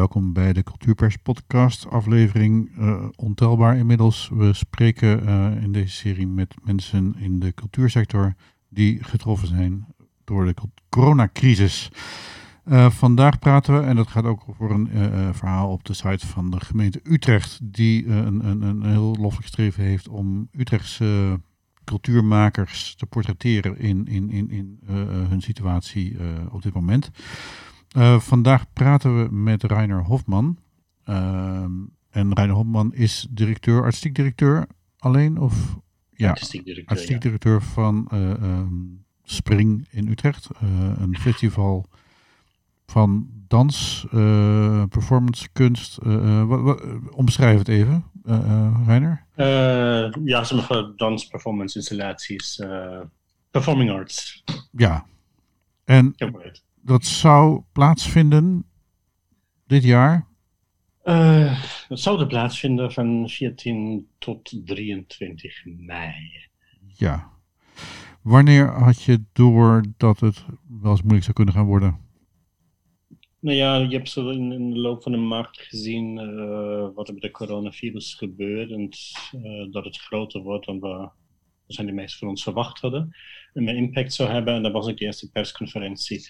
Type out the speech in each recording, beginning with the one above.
welkom bij de Cultuurpers podcast, aflevering uh, ontelbaar inmiddels. We spreken uh, in deze serie met mensen in de cultuursector die getroffen zijn door de coronacrisis. Uh, vandaag praten we, en dat gaat ook over een verhaal op de site van de gemeente Utrecht, die een, een, een heel loffelijk streven heeft om Utrechtse cultuurmakers te portretteren in, in, in, in hun situatie op dit moment. Uh, vandaag praten we met Reiner Hofman. Uh, en Reiner Hofman is directeur, artistiek directeur alleen? Of, ja, artistiek directeur, artistiek directeur van uh, um, Spring in Utrecht. een festival van dans, performance, kunst. Wat, wat, omschrijf het even, Reiner. ja, sommige dans, performance, installaties, performing arts. Ja. En dat zou plaatsvinden dit jaar? Uh, dat zou er plaatsvinden van 14 tot 23 mei. Ja. Wanneer had je door dat het wel eens moeilijk zou kunnen gaan worden? Nou ja, je hebt zo in, in de loop van de markt gezien uh, wat er met de coronavirus gebeurt. En uh, dat het groter wordt dan we, zijn de meesten van ons verwacht hadden. En meer impact zou hebben. En dat was ook de eerste persconferentie.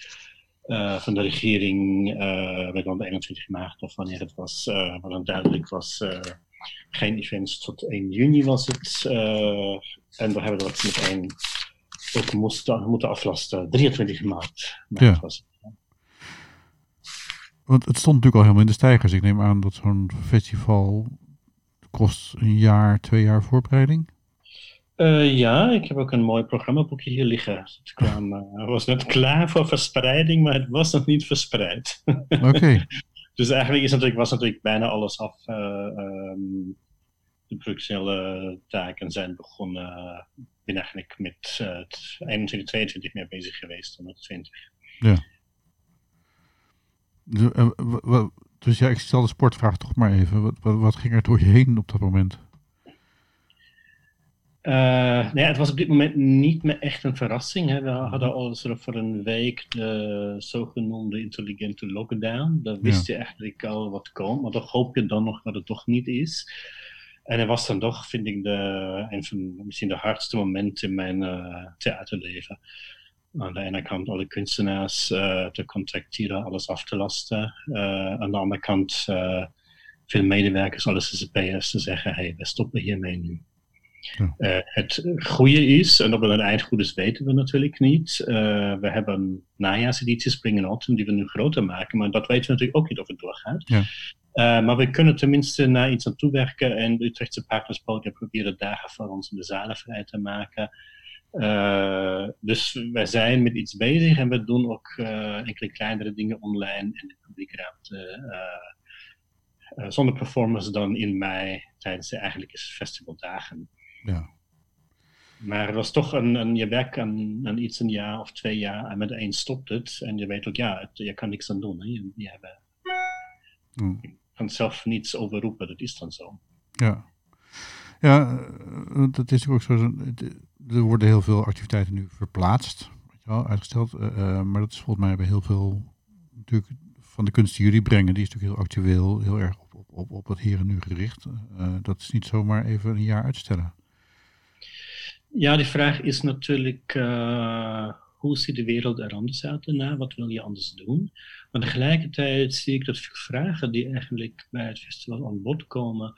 Uh, van de regering, uh, weet dan 21 maart of wanneer het was, uh, waar dan duidelijk was, geen events tot 1 juni was het. en we hebben dat meteen ook moesten, moeten aflasten, 23 maart. Ja. Was het. Want het stond natuurlijk al helemaal in de stijgers. Ik neem aan dat zo'n festival kost een jaar, twee jaar voorbereiding. Uh, ja, ik heb ook een mooi programmaboekje hier liggen. Het kwam, uh, was net klaar voor verspreiding, maar het was nog niet verspreid. Oké. dus eigenlijk is natuurlijk, was natuurlijk bijna alles af. Uh, um, de productionele taken zijn begonnen. Ik ben eigenlijk met 21, 22 meer bezig geweest dan met 20. Ja. Dus ja, ik stel de sportvraag toch maar even. Wat, wat, wat ging er door je heen op dat moment? Uh, nou ja, het was op dit moment niet meer echt een verrassing. Hè. We hadden al soort voor een week de zogenoemde intelligente lockdown. Daar wist je eigenlijk al wat komt, maar toch hoop je dan nog dat het toch niet is. En het was dan toch, vind ik, de, een van misschien de hardste momenten in mijn uh, theaterleven. Aan de ene kant alle kunstenaars uh, te contacteren, alles af te lasten. aan de andere kant veel medewerkers, alle ccp'ers te zeggen, hey, we stoppen hiermee nu. Uh, het goede is, en op het eind goed is, weten we natuurlijk niet. Uh, we hebben najaarseditie Spring Autumn die we nu groter maken, maar dat weten we natuurlijk ook niet of het doorgaat. Ja. Uh, maar we kunnen tenminste naar iets aan toewerken en de Utrechtse Partnerspodium proberen dagen voor ons in de zalen vrij te maken. dus wij zijn met iets bezig en we doen ook enkele kleinere dingen online in de publieke ruimte. zonder performance dan in mei tijdens de eigenlijke festivaldagen. Ja. Maar het was toch een, een je werkt aan, aan, iets een jaar of twee jaar en met één stopt het. En je weet ook, ja, het, je kan niks aan doen. Hè. Je, je, hebt, je kan zelf niets overroepen, dat is dan zo. Ja, ja dat is ook zo. Er worden heel veel activiteiten nu verplaatst, weet je wel, uitgesteld. Uh, maar dat is volgens mij bij heel veel natuurlijk van de kunst die jullie brengen, die is natuurlijk heel actueel, heel erg op, op, op, op het hier en nu gericht. Uh, dat is niet zomaar even een jaar uitstellen. Ja, die vraag is natuurlijk, uh, hoe ziet de wereld er anders uit daarna? Wat wil je anders doen? Maar tegelijkertijd zie ik dat veel vragen die eigenlijk bij het festival aan bod komen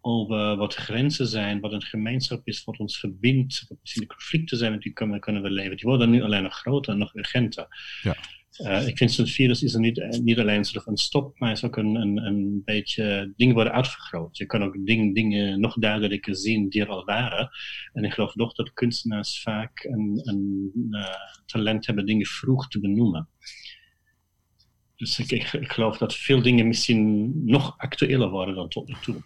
over wat grenzen zijn, wat een gemeenschap is, wat ons verbindt, wat misschien de conflicten zijn met die kunnen, kunnen we leven, die worden nu alleen nog groter en nog urgenter. Ja. Uh, ik vind zo'n virus is niet, eh, niet alleen een stop, maar is ook een, een, een beetje dingen worden uitvergroot. Je kan ook ding, dingen nog duidelijker zien die er al waren. En ik geloof toch dat kunstenaars vaak een, een uh, talent hebben dingen vroeg te benoemen. Dus ik, ik, ik, geloof dat veel dingen misschien nog actueler worden dan tot nu toe.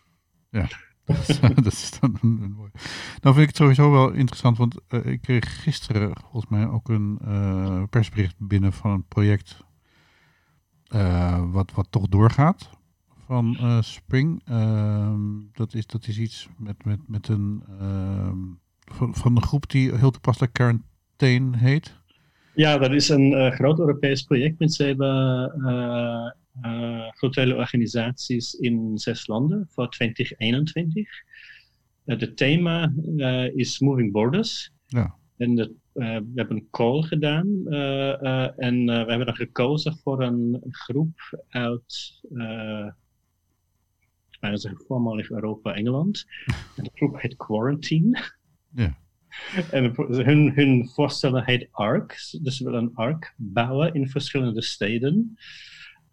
Ja. dat is dan een, mooi. Nou vind ik het sowieso wel interessant, want uh, ik kreeg gisteren volgens mij ook een uh, persbericht binnen van een project uh, wat, wat toch doorgaat van Spring. Ehm, dat, is, dat is iets met, met, met een ehm, van, van een groep die heel toepasselijk Quarantine heet. Ja, dat is een groot Europees project. Mensen hebben culturele organisaties in zes landen voor 2021. Het thema is Moving Borders. Ja. En de, we hebben een call gedaan en we hebben dan gekozen voor een groep uit bijna zeggen voormalig Europa, Engeland. En de groep heet Quarantine. Ja. En hun, hun voorstellen heet ARC. Dus we willen een ARC bouwen in verschillende steden.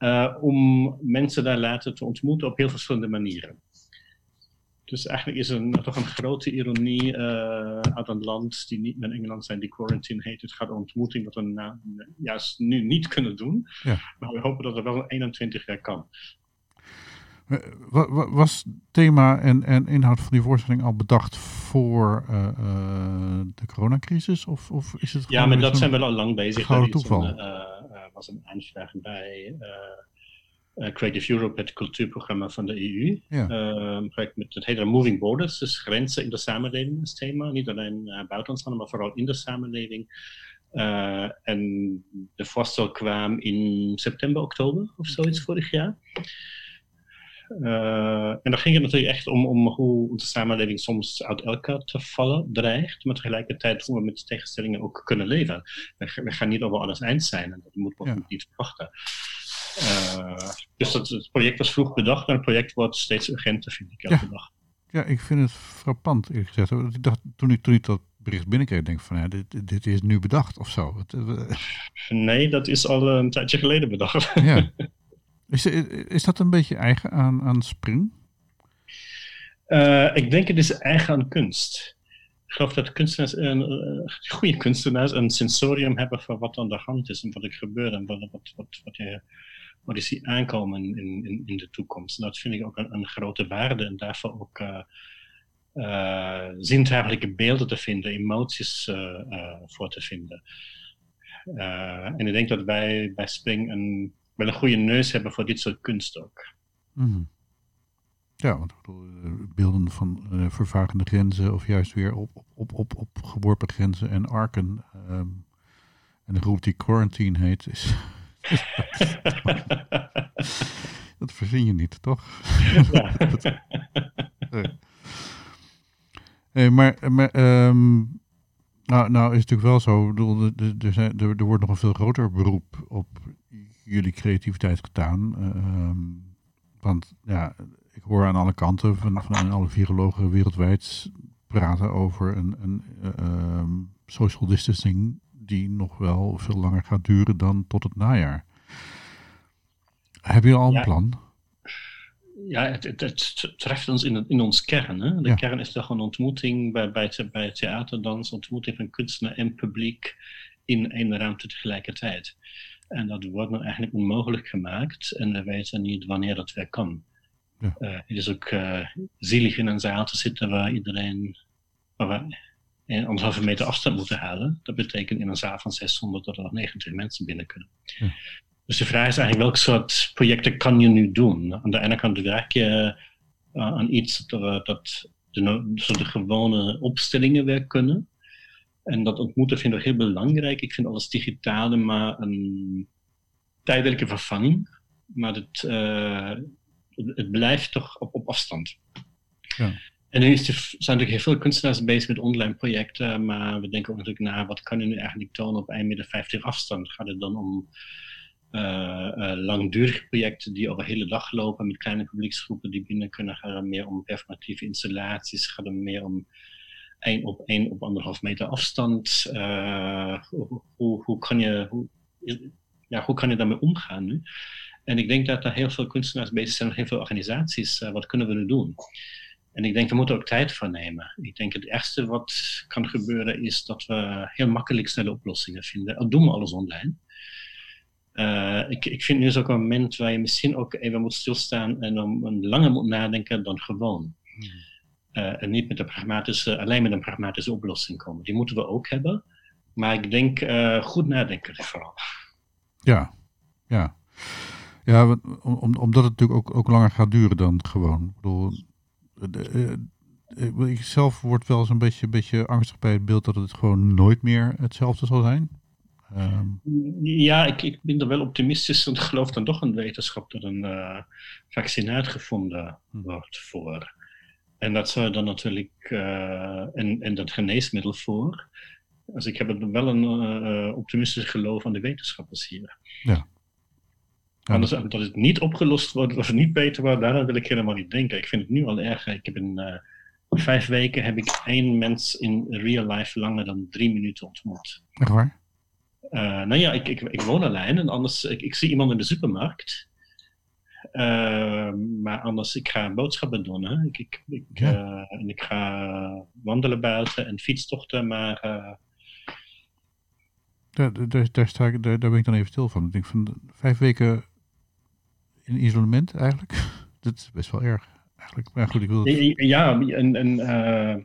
Uh, om mensen daar later te ontmoeten op heel verschillende manieren. Dus eigenlijk is er toch een grote ironie uh, uit een land die niet met Engeland zijn, die quarantine heet. Het gaat om ontmoeting dat we juist nu niet kunnen doen. Ja. Maar we hopen dat het wel 21 jaar kan. Was thema en, en inhoud van die voorstelling al bedacht voor uh, uh, de coronacrisis? Of, of is het ja, maar dat zijn we al lang bezig. Gouden toeval. Er was een aanvraag bij Creative Europe, het cultuurprogramma van de EU. Ja. met het hele Moving Borders, dus grenzen in de samenleving is thema. Niet alleen buitenlands, maar vooral in de samenleving. en de voorstel kwam in september, oktober of zoiets vorig jaar. Uh, en dan ging het natuurlijk echt om, om hoe onze samenleving soms uit elkaar te vallen dreigt, maar tegelijkertijd hoe we met tegenstellingen ook kunnen leven. We, we gaan niet over alles eens zijn en dat moeten we ook niet verwachten. Uh, dus dat, het project was vroeg bedacht, maar het project wordt steeds urgenter, vind ik, elke ja. dag. Ja, ik vind het frappant, eerlijk gezegd. Ik dacht, toen, ik, toen ik dat bericht binnenkreeg, denk ik van, ja, dit, dit is nu bedacht of zo. Het, nee, dat is al een tijdje geleden bedacht. Ja. Is, is dat een beetje eigen aan, aan Spring? Uh, ik denk het is eigen aan kunst. Ik geloof dat kunstenaars, uh, goede kunstenaars een sensorium hebben voor wat aan de hand is en wat er gebeurt en wat, wat, wat, wat, je, wat ziet aankomen in, in, in de toekomst. Dat vind ik ook een, een grote waarde en daarvoor ook uh, zintuigelijke beelden te vinden, emoties voor te vinden. en ik denk dat wij bij Spring een wel een goede neus hebben voor dit soort kunst ook. Mm. Ja, want beelden van uh, vervagende grenzen of juist weer op, op, op, op geworpen grenzen en arken. Um, en de groep die Quarantine heet is... dat verzin je niet, toch? Ja. hey, maar maar um, nou, nou is het natuurlijk wel zo, ik bedoel, er, er, zijn, er, er wordt nog een veel groter beroep op jullie creativiteit gedaan. Uh, want ja, ik hoor aan alle kanten van, van alle virologen wereldwijd praten over een, een uh, social distancing die nog wel veel langer gaat duren dan tot het najaar. Heb je al een ja. plan? Ja, het, het, het, treft ons in, in ons kern. Hè? De Ja. kern is toch een ontmoeting bij, bij, het, bij theaterdans, ontmoeting van kunstenaar en publiek in één ruimte tegelijkertijd. En dat wordt nu eigenlijk onmogelijk gemaakt en we weten niet wanneer dat weer kan. Ja. Eh, het is ook eh, zielig in een zaal te zitten waar iedereen waar we een anderhalve meter afstand moeten halen. Dat betekent in een zaal van 600 dat er nog 90 mensen binnen kunnen. Ja. Dus de vraag is eigenlijk, welk soort projecten kan je nu doen? Aan de ene kant werk je uh, aan iets dat, dat de gewone opstellingen weer kunnen. En dat ontmoeten vind ik heel belangrijk. Ik vind alles digitale maar een tijdelijke vervanging. Maar het, eh, het, blijft toch op, op afstand. Ja. En nu is er, zijn natuurlijk heel veel kunstenaars bezig met online projecten, maar we denken ook natuurlijk na, wat kan je nu eigenlijk tonen op 1,50 meter afstand? Gaat het dan om eh, eh, langdurige projecten die over de hele dag lopen met kleine publieksgroepen die binnen kunnen? Gaat het meer om performatieve installaties? Gaat het meer om één op één op anderhalf meter afstand? Eh, hoe, hoe, kan je, hoe, ja, hoe kan je daarmee omgaan nu? En ik denk dat er heel veel kunstenaars bezig zijn, heel veel organisaties. eh, wat kunnen we nu doen? En ik denk, we moeten ook tijd voor nemen. Ik denk, het ergste wat kan gebeuren is dat we heel makkelijk snelle oplossingen vinden. Al doen we alles online. Eh, ik, ik vind nu een moment waar je misschien ook even moet stilstaan en om een langer moet nadenken dan gewoon. Eh, en niet met een pragmatische, alleen met een pragmatische oplossing komen. Die moeten we ook hebben. Maar ik denk, eh, goed nadenken vooral. Ja, ja. Ja, om, om- omdat het natuurlijk ook, ook langer gaat duren dan gewoon. Ik bedoel, de- eh, eh, ik zelf word wel eens een beetje, beetje angstig bij het beeld dat het gewoon nooit meer hetzelfde zal zijn. Ehm, Ja, ik, ik ben er wel optimistisch en geloof dan toch in wetenschap dat een eh vaccin uitgevonden Hm. wordt voor. En dat zou dan natuurlijk, eh, en dat geneesmiddel voor. Dus ik heb wel een eh, eh, optimistisch geloof aan de wetenschappers hier. Ja. Ja, Anders dat het niet opgelost wordt of niet beter wordt, daaraan wil ik helemaal niet denken. Ik vind het nu al erg. Ik heb in eh, vijf weken heb ik één mens in real life langer dan drie minuten ontmoet. echt waar? Eh, nou ja, ik, ik, ik woon alleen en anders, ik, ik zie iemand in de supermarkt. Eh, maar anders, ik ga boodschappen doen. Hè. Ik, ik, ik, Ja. eh, en ik ga wandelen buiten en fietstochten, maar eh, Daar, daar, daar, sta ik, daar, daar ben ik dan even stil van. Ik denk van vijf weken in isolement eigenlijk. Dat is best wel erg eigenlijk. Maar goed, ik wil het... ja, en, en eh,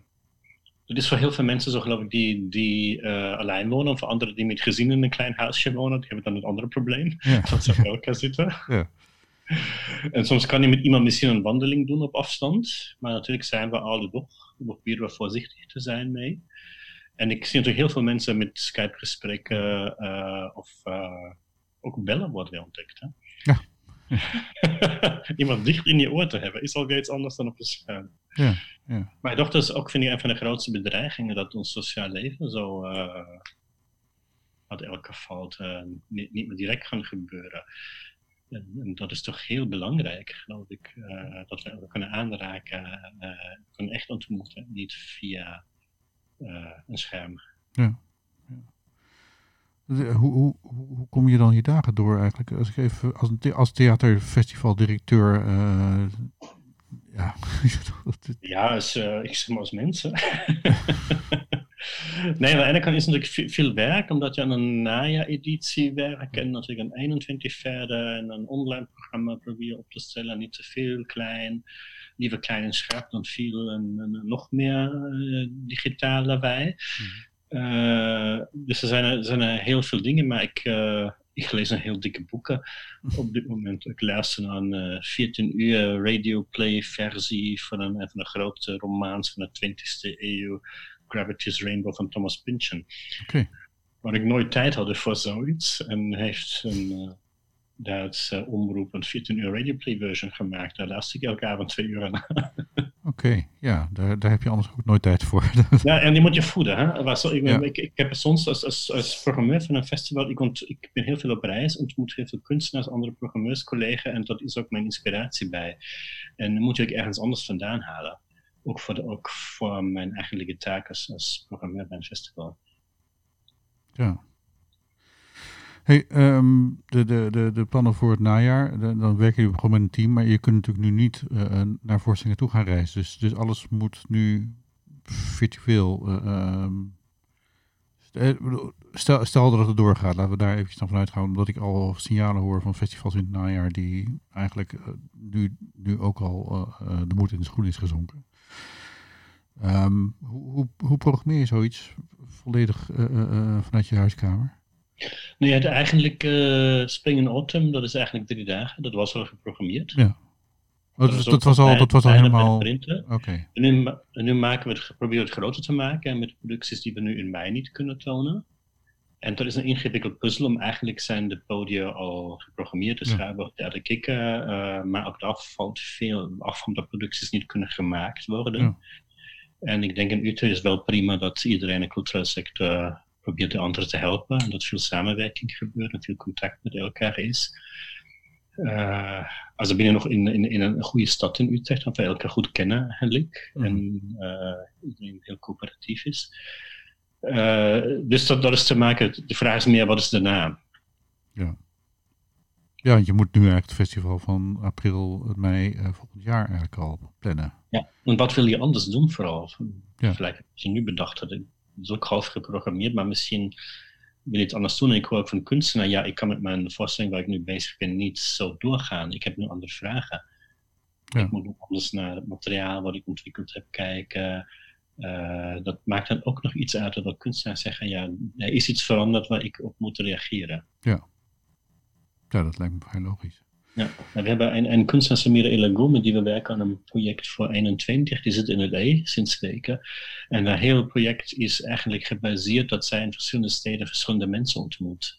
het is voor heel veel mensen zo geloof ik die, die alleen wonen. Of voor anderen die met gezin in een klein huisje wonen, die hebben dan een ander probleem. Ja. dat ze bij elkaar zitten. Ja. En soms kan je met iemand misschien een wandeling doen op afstand, maar natuurlijk zijn we alle toch, we proberen we voorzichtig te zijn mee. En ik zie natuurlijk heel veel mensen met Skype-gesprekken eh, of eh, ook bellen worden ontdekt. Hè? Ja. iemand dicht in je oor te hebben is alweer iets anders dan op een scherm. Ja, ja. Mijn dochter is ook, vind ik, een van de grootste bedreigingen dat ons sociaal leven zo eh uit elkaar valt, eh, niet, niet meer direct gaan gebeuren. En, en dat is toch heel belangrijk, geloof ik, eh, dat we elkaar kunnen aanraken, eh, kunnen echt ontmoeten, niet via eh, een scherm. De- Hoe, hoe, hoe hoe kom je dan je dagen door eigenlijk? Als ik even als, als theaterfestivaldirecteur. ja, Ja, als, ik zeg maar als mensen. nee, aan ene kant is natuurlijk ve- veel werk, omdat je aan een najaar-editie werkt en natuurlijk een 21 verder en een online programma proberen op te stellen. Niet te veel klein, liever klein en scherp dan veel en, en nog meer eh, digitaal daarbij. Eh, dus er zijn, er zijn er heel veel dingen, maar ik, eh, ik lees een heel dikke boeken op dit moment. Ik luister naar een eh, 14 uur radioplay versie van een, van een grote romaans van de 20e eeuw, Gravity's Rainbow van Thomas Pynchon. Oké. Waar ik nooit tijd had voor zoiets. En heeft een uh, Duitse omroep een 14 uur radioplay version gemaakt. Daar luister ik elke avond twee uur naar. Oké, ja, daar, daar heb je anders ook nooit tijd voor. Ja, en die moet je voeden. Hè? Ik, Ja. ik, ik heb soms als, als, als programmeur van een festival, ik, ont, ik ben heel veel op reis, ontmoet heel veel kunstenaars, andere programmeurs, collega's, en dat is ook mijn inspiratie bij. En dan moet je ook ergens anders vandaan halen. Ook voor, ook voor mijn eigenlijke taak als, als programmeur bij een festival. ja. Hey, ehm, de, de, de, de plannen voor het najaar, dan werken jullie gewoon met een team, maar je kunt natuurlijk nu niet eh, eh, naar voorstellingen toe gaan reizen. Dus, dus alles moet nu virtueel. eh, ehm, eh, stel, dat het doorgaat, laten we daar dan vanuit gaan, omdat ik al signalen hoor van festivals in het najaar die eigenlijk nu, nu ook al de moed in de schoen is gezonken. Ehm, hoe, hoe, programmeer je zoiets volledig eh, eh, eh, vanuit je huiskamer? Nou ja, eigenlijk uh, Spring in Autumn, dat is eigenlijk drie dagen. Dat was al geprogrammeerd. Ja. Oh, dat, dat, was al, bij- dat was al helemaal. Oké. En nu, ma- en nu maken we het, proberen het groter te maken en met producties die we nu in mei niet kunnen tonen. En dat is een ingewikkeld puzzel, om eigenlijk zijn de podia al geprogrammeerd, dus Ja. daar te kikken, eh, maar ook af valt veel af omdat producties niet kunnen gemaakt worden. Ja. En ik denk in Utrecht is wel prima dat iedereen in de culturele sector probeert de anderen te helpen en dat veel samenwerking gebeurt en veel contact met elkaar is. Eh, als we binnen nog in, in, in een goede stad in Utrecht, dat we elkaar goed kennen eigenlijk. Mhm. En eh, iedereen heel coöperatief is. Eh, dus dat, dat is te maken, de vraag is meer, wat is daarna? Ja, want je moet nu eigenlijk het festival van april, mei eh, volgend jaar eigenlijk al plannen. Ja. En wat wil je anders doen vooral? Ja. Gelijk wat je nu bedacht had, het is ook half geprogrammeerd, maar misschien wil je het anders doen. En ik hoor ook van kunstenaar, ja, ik kan met mijn voorstelling waar ik nu bezig ben niet zo doorgaan. Ik heb nu andere vragen. Ja. Ik moet nog anders naar het materiaal wat ik ontwikkeld heb kijken. Eh, dat maakt dan ook nog iets uit dat kunstenaars zeggen, ja, er is iets veranderd waar ik op moet reageren. Ja, dat lijkt me vrij logisch. Ja, we hebben een, een kunstenaar, Samira Elago, met die we werken aan een project voor 21. Die zit in E sinds weken. En dat hele project is eigenlijk gebaseerd dat zij in verschillende steden verschillende mensen ontmoet.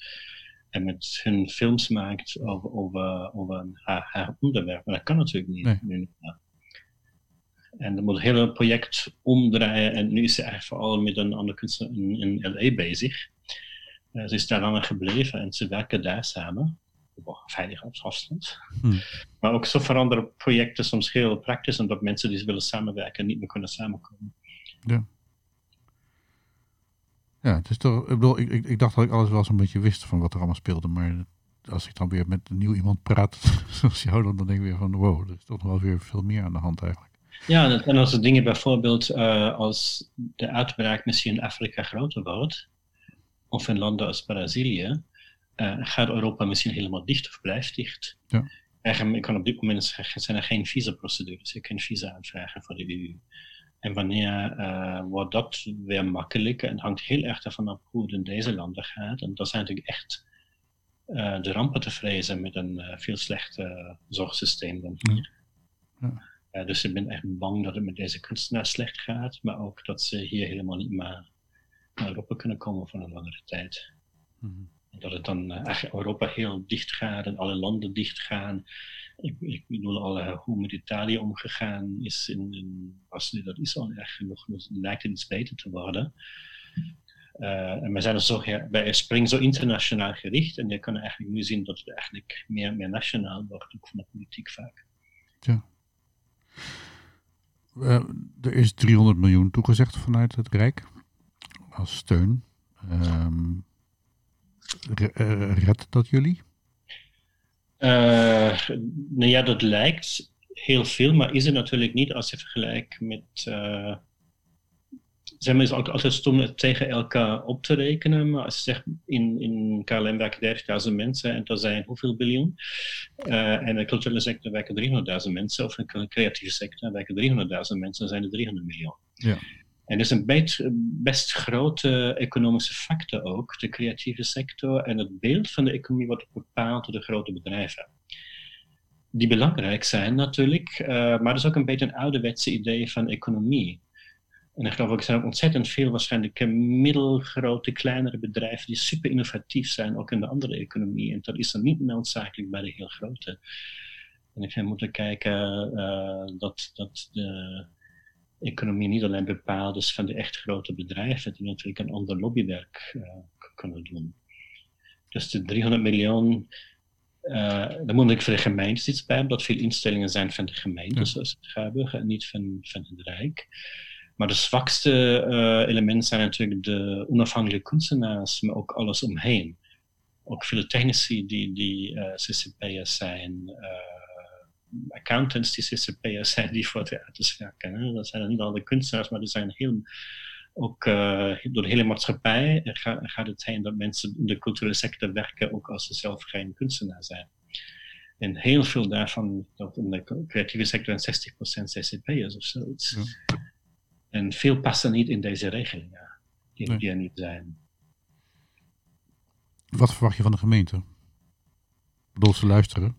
En met hun films maakt over, over, over haar, haar onderwerp. Maar dat kan natuurlijk niet. Nee. En dan moet het hele project omdraaien. En nu is ze eigenlijk vooral met een andere kunstenaar in, in LA bezig. Uh, ze is daar langer gebleven en ze werken daar samen veiligheidsafstand. Hmm. Maar ook zo veranderen projecten soms heel praktisch, omdat mensen die willen samenwerken niet meer kunnen samenkomen. Ja. Ja, het is toch, ik, bedoel, ik, ik, dacht dat ik alles wel zo'n beetje wist van wat er allemaal speelde, maar als ik dan weer met een nieuw iemand praat, zoals jou, dan, dan denk ik weer van wow, er is toch wel weer veel meer aan de hand eigenlijk. Ja, en als er dingen bijvoorbeeld uh, als de uitbraak misschien in Afrika groter wordt, of in landen als Brazilië, uh, gaat Europa misschien helemaal dicht of blijft dicht. Ja. Ik kan op dit moment zeggen, zijn er geen visaprocedures. Je kunt visa aanvragen voor de EU. En wanneer uh, wordt dat weer makkelijker en hangt heel erg ervan af hoe het in deze landen gaat. En dat zijn natuurlijk echt uh, de rampen te vrezen met een uh, veel slechter zorgsysteem dan hier. Ja. dus ik ben echt bang dat het met deze kunstenaars slecht gaat, maar ook dat ze hier helemaal niet meer naar Europa kunnen komen voor een langere tijd. Mm -hmm dat het dan uh, Europa heel dicht gaat en alle landen dicht gaan. Ik, ik bedoel al uh, hoe met Italië omgegaan is, in, in, was, dat is al erg genoeg, dus lijkt het iets beter te worden. Uh, en we zijn er zo, ja, bij Spring zo internationaal gericht en je kan eigenlijk nu zien dat het eigenlijk meer, meer nationaal wordt, ook van de politiek vaak. Ja. er is 300 miljoen toegezegd vanuit het Rijk als steun. Um, eh, redt dat jullie? Uh, nou ja, dat lijkt heel veel, maar is het natuurlijk niet als je vergelijkt met. Uh, zeg maar, is altijd stom tegen elkaar op te rekenen, maar als je zegt in, in KLM werken 30.000 mensen en er zijn hoeveel biljoen? Uh, en in de culturele sector werken 300.000 mensen, of in de creatieve sector werken 300.000 mensen, dan zijn er 300 miljoen. Ja. En dat is een best, grote economische factor ook, de creatieve sector. En het beeld van de economie wordt bepaald door de grote bedrijven. Die belangrijk zijn natuurlijk, uh, maar dat is ook een beetje een ouderwetse idee van economie. En ik geloof er zijn ontzettend veel waarschijnlijk middelgrote, kleinere bedrijven die super innovatief zijn, ook in de andere economie. En dat is dan niet noodzakelijk bij de heel grote. En ik vind moeten kijken uh, dat, dat de economie niet alleen bepaald is van de echt grote bedrijven, die natuurlijk een ander lobbywerk uh, kunnen doen. Dus de 300 miljoen, uh, daar moet ik voor de gemeentes iets bij dat veel instellingen zijn van de gemeente, ja. zoals het en niet van, van het Rijk. Maar de zwakste uh, elementen zijn natuurlijk de onafhankelijke kunstenaars, maar ook alles omheen. Ook veel technici die, die CCP'ers zijn, accountants die ccp'ers zijn die voor theaters werken. Hè. Dat zijn niet alle kunstenaars, maar die zijn heel, ook uh, door de hele maatschappij gaat, gaat het zijn dat mensen in de culturele sector werken ook als ze zelf geen kunstenaar zijn. En heel veel daarvan, dat in de creatieve sector, 60% ccp'ers of zoiets. Ja. En veel passen niet in deze regelingen, die, nee. die er niet zijn. Wat verwacht je van de gemeente? bedoel, ze luisteren.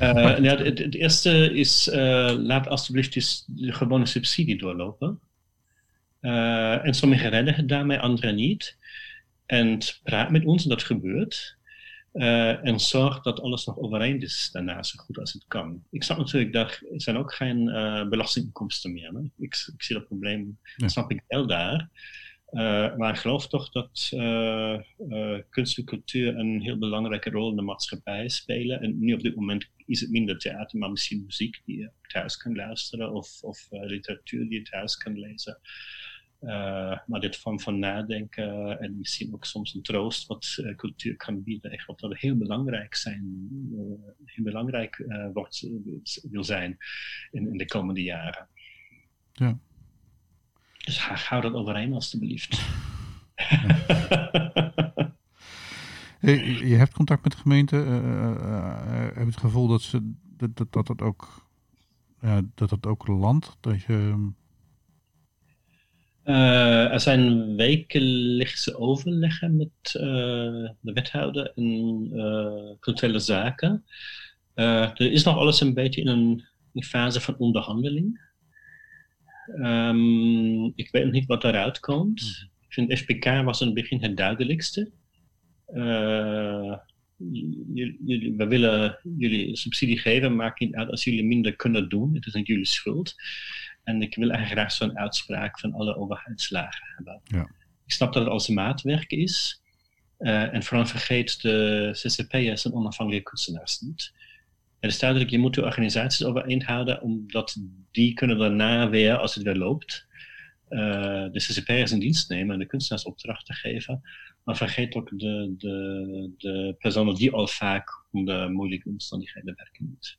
Uh, nou, het, het, eerste is, uh, laat alsjeblieft de gewone subsidie doorlopen. Uh, en sommigen redden het daarmee, anderen niet. En praat met ons, dat gebeurt. en zorg dat alles nog overeind is daarna, zo goed als het kan. Ik snap natuurlijk, daar zijn ook geen belastinginkomsten meer. Hè? Ik, ik, zie dat probleem, ja. snap ik wel daar. Uh, maar ik geloof toch dat uh, uh, kunst en cultuur een heel belangrijke rol in de maatschappij spelen. En nu op dit moment is het minder theater, maar misschien muziek die je thuis kan luisteren of, of literatuur die je thuis kan lezen. maar dit vorm van nadenken en misschien ook soms een troost wat cultuur kan bieden, echt wat heel belangrijk zijn, heel belangrijk wordt, wil zijn in, in de komende jaren. Ja. Dus hou dat overeen alstublieft. je hebt contact met de gemeente. Uh, uh, heb je het gevoel dat ze dat, dat, dat, dat ook ja, dat dat ook landt? Dat je... Er zijn wekelijkse overleggen met de wethouder en uh, culturele zaken. er is nog alles een beetje in een, een fase van onderhandeling. Ehm, ik weet nog niet wat eruit komt. Mhm. Ik vind FPK was in het begin het duidelijkste. Uh, jullie, we willen jullie subsidie geven, maakt niet uit als jullie minder kunnen doen. Het is niet jullie schuld. En ik wil eigenlijk graag zo'n uitspraak van alle overheidslagen hebben. Ja. Ik snap dat het als maatwerk is. Uh, en vooral vergeet de ccp'ers en onafhankelijke kunstenaars niet. Het is duidelijk, je moet de organisaties overeenhouden, omdat die kunnen daarna weer, als het weer loopt, uh, de ccp'ers in dienst nemen en de kunstenaars opdrachten geven. Maar vergeet ook de, de, de personen die al vaak onder moeilijke omstandigheden werken niet.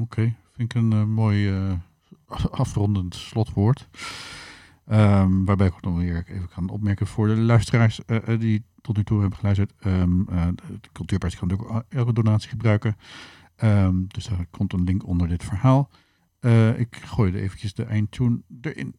Oké, vind ik een uh, mooi uh, afrondend slotwoord. Um, waarbij ik ook nog weer even kan opmerken voor de luisteraars die tot nu toe hebben geluisterd. Um, de Cultuurpartij kan natuurlijk elke donatie gebruiken. Um, dus daar komt een link onder dit verhaal. ik gooi er eventjes de eindtune erin.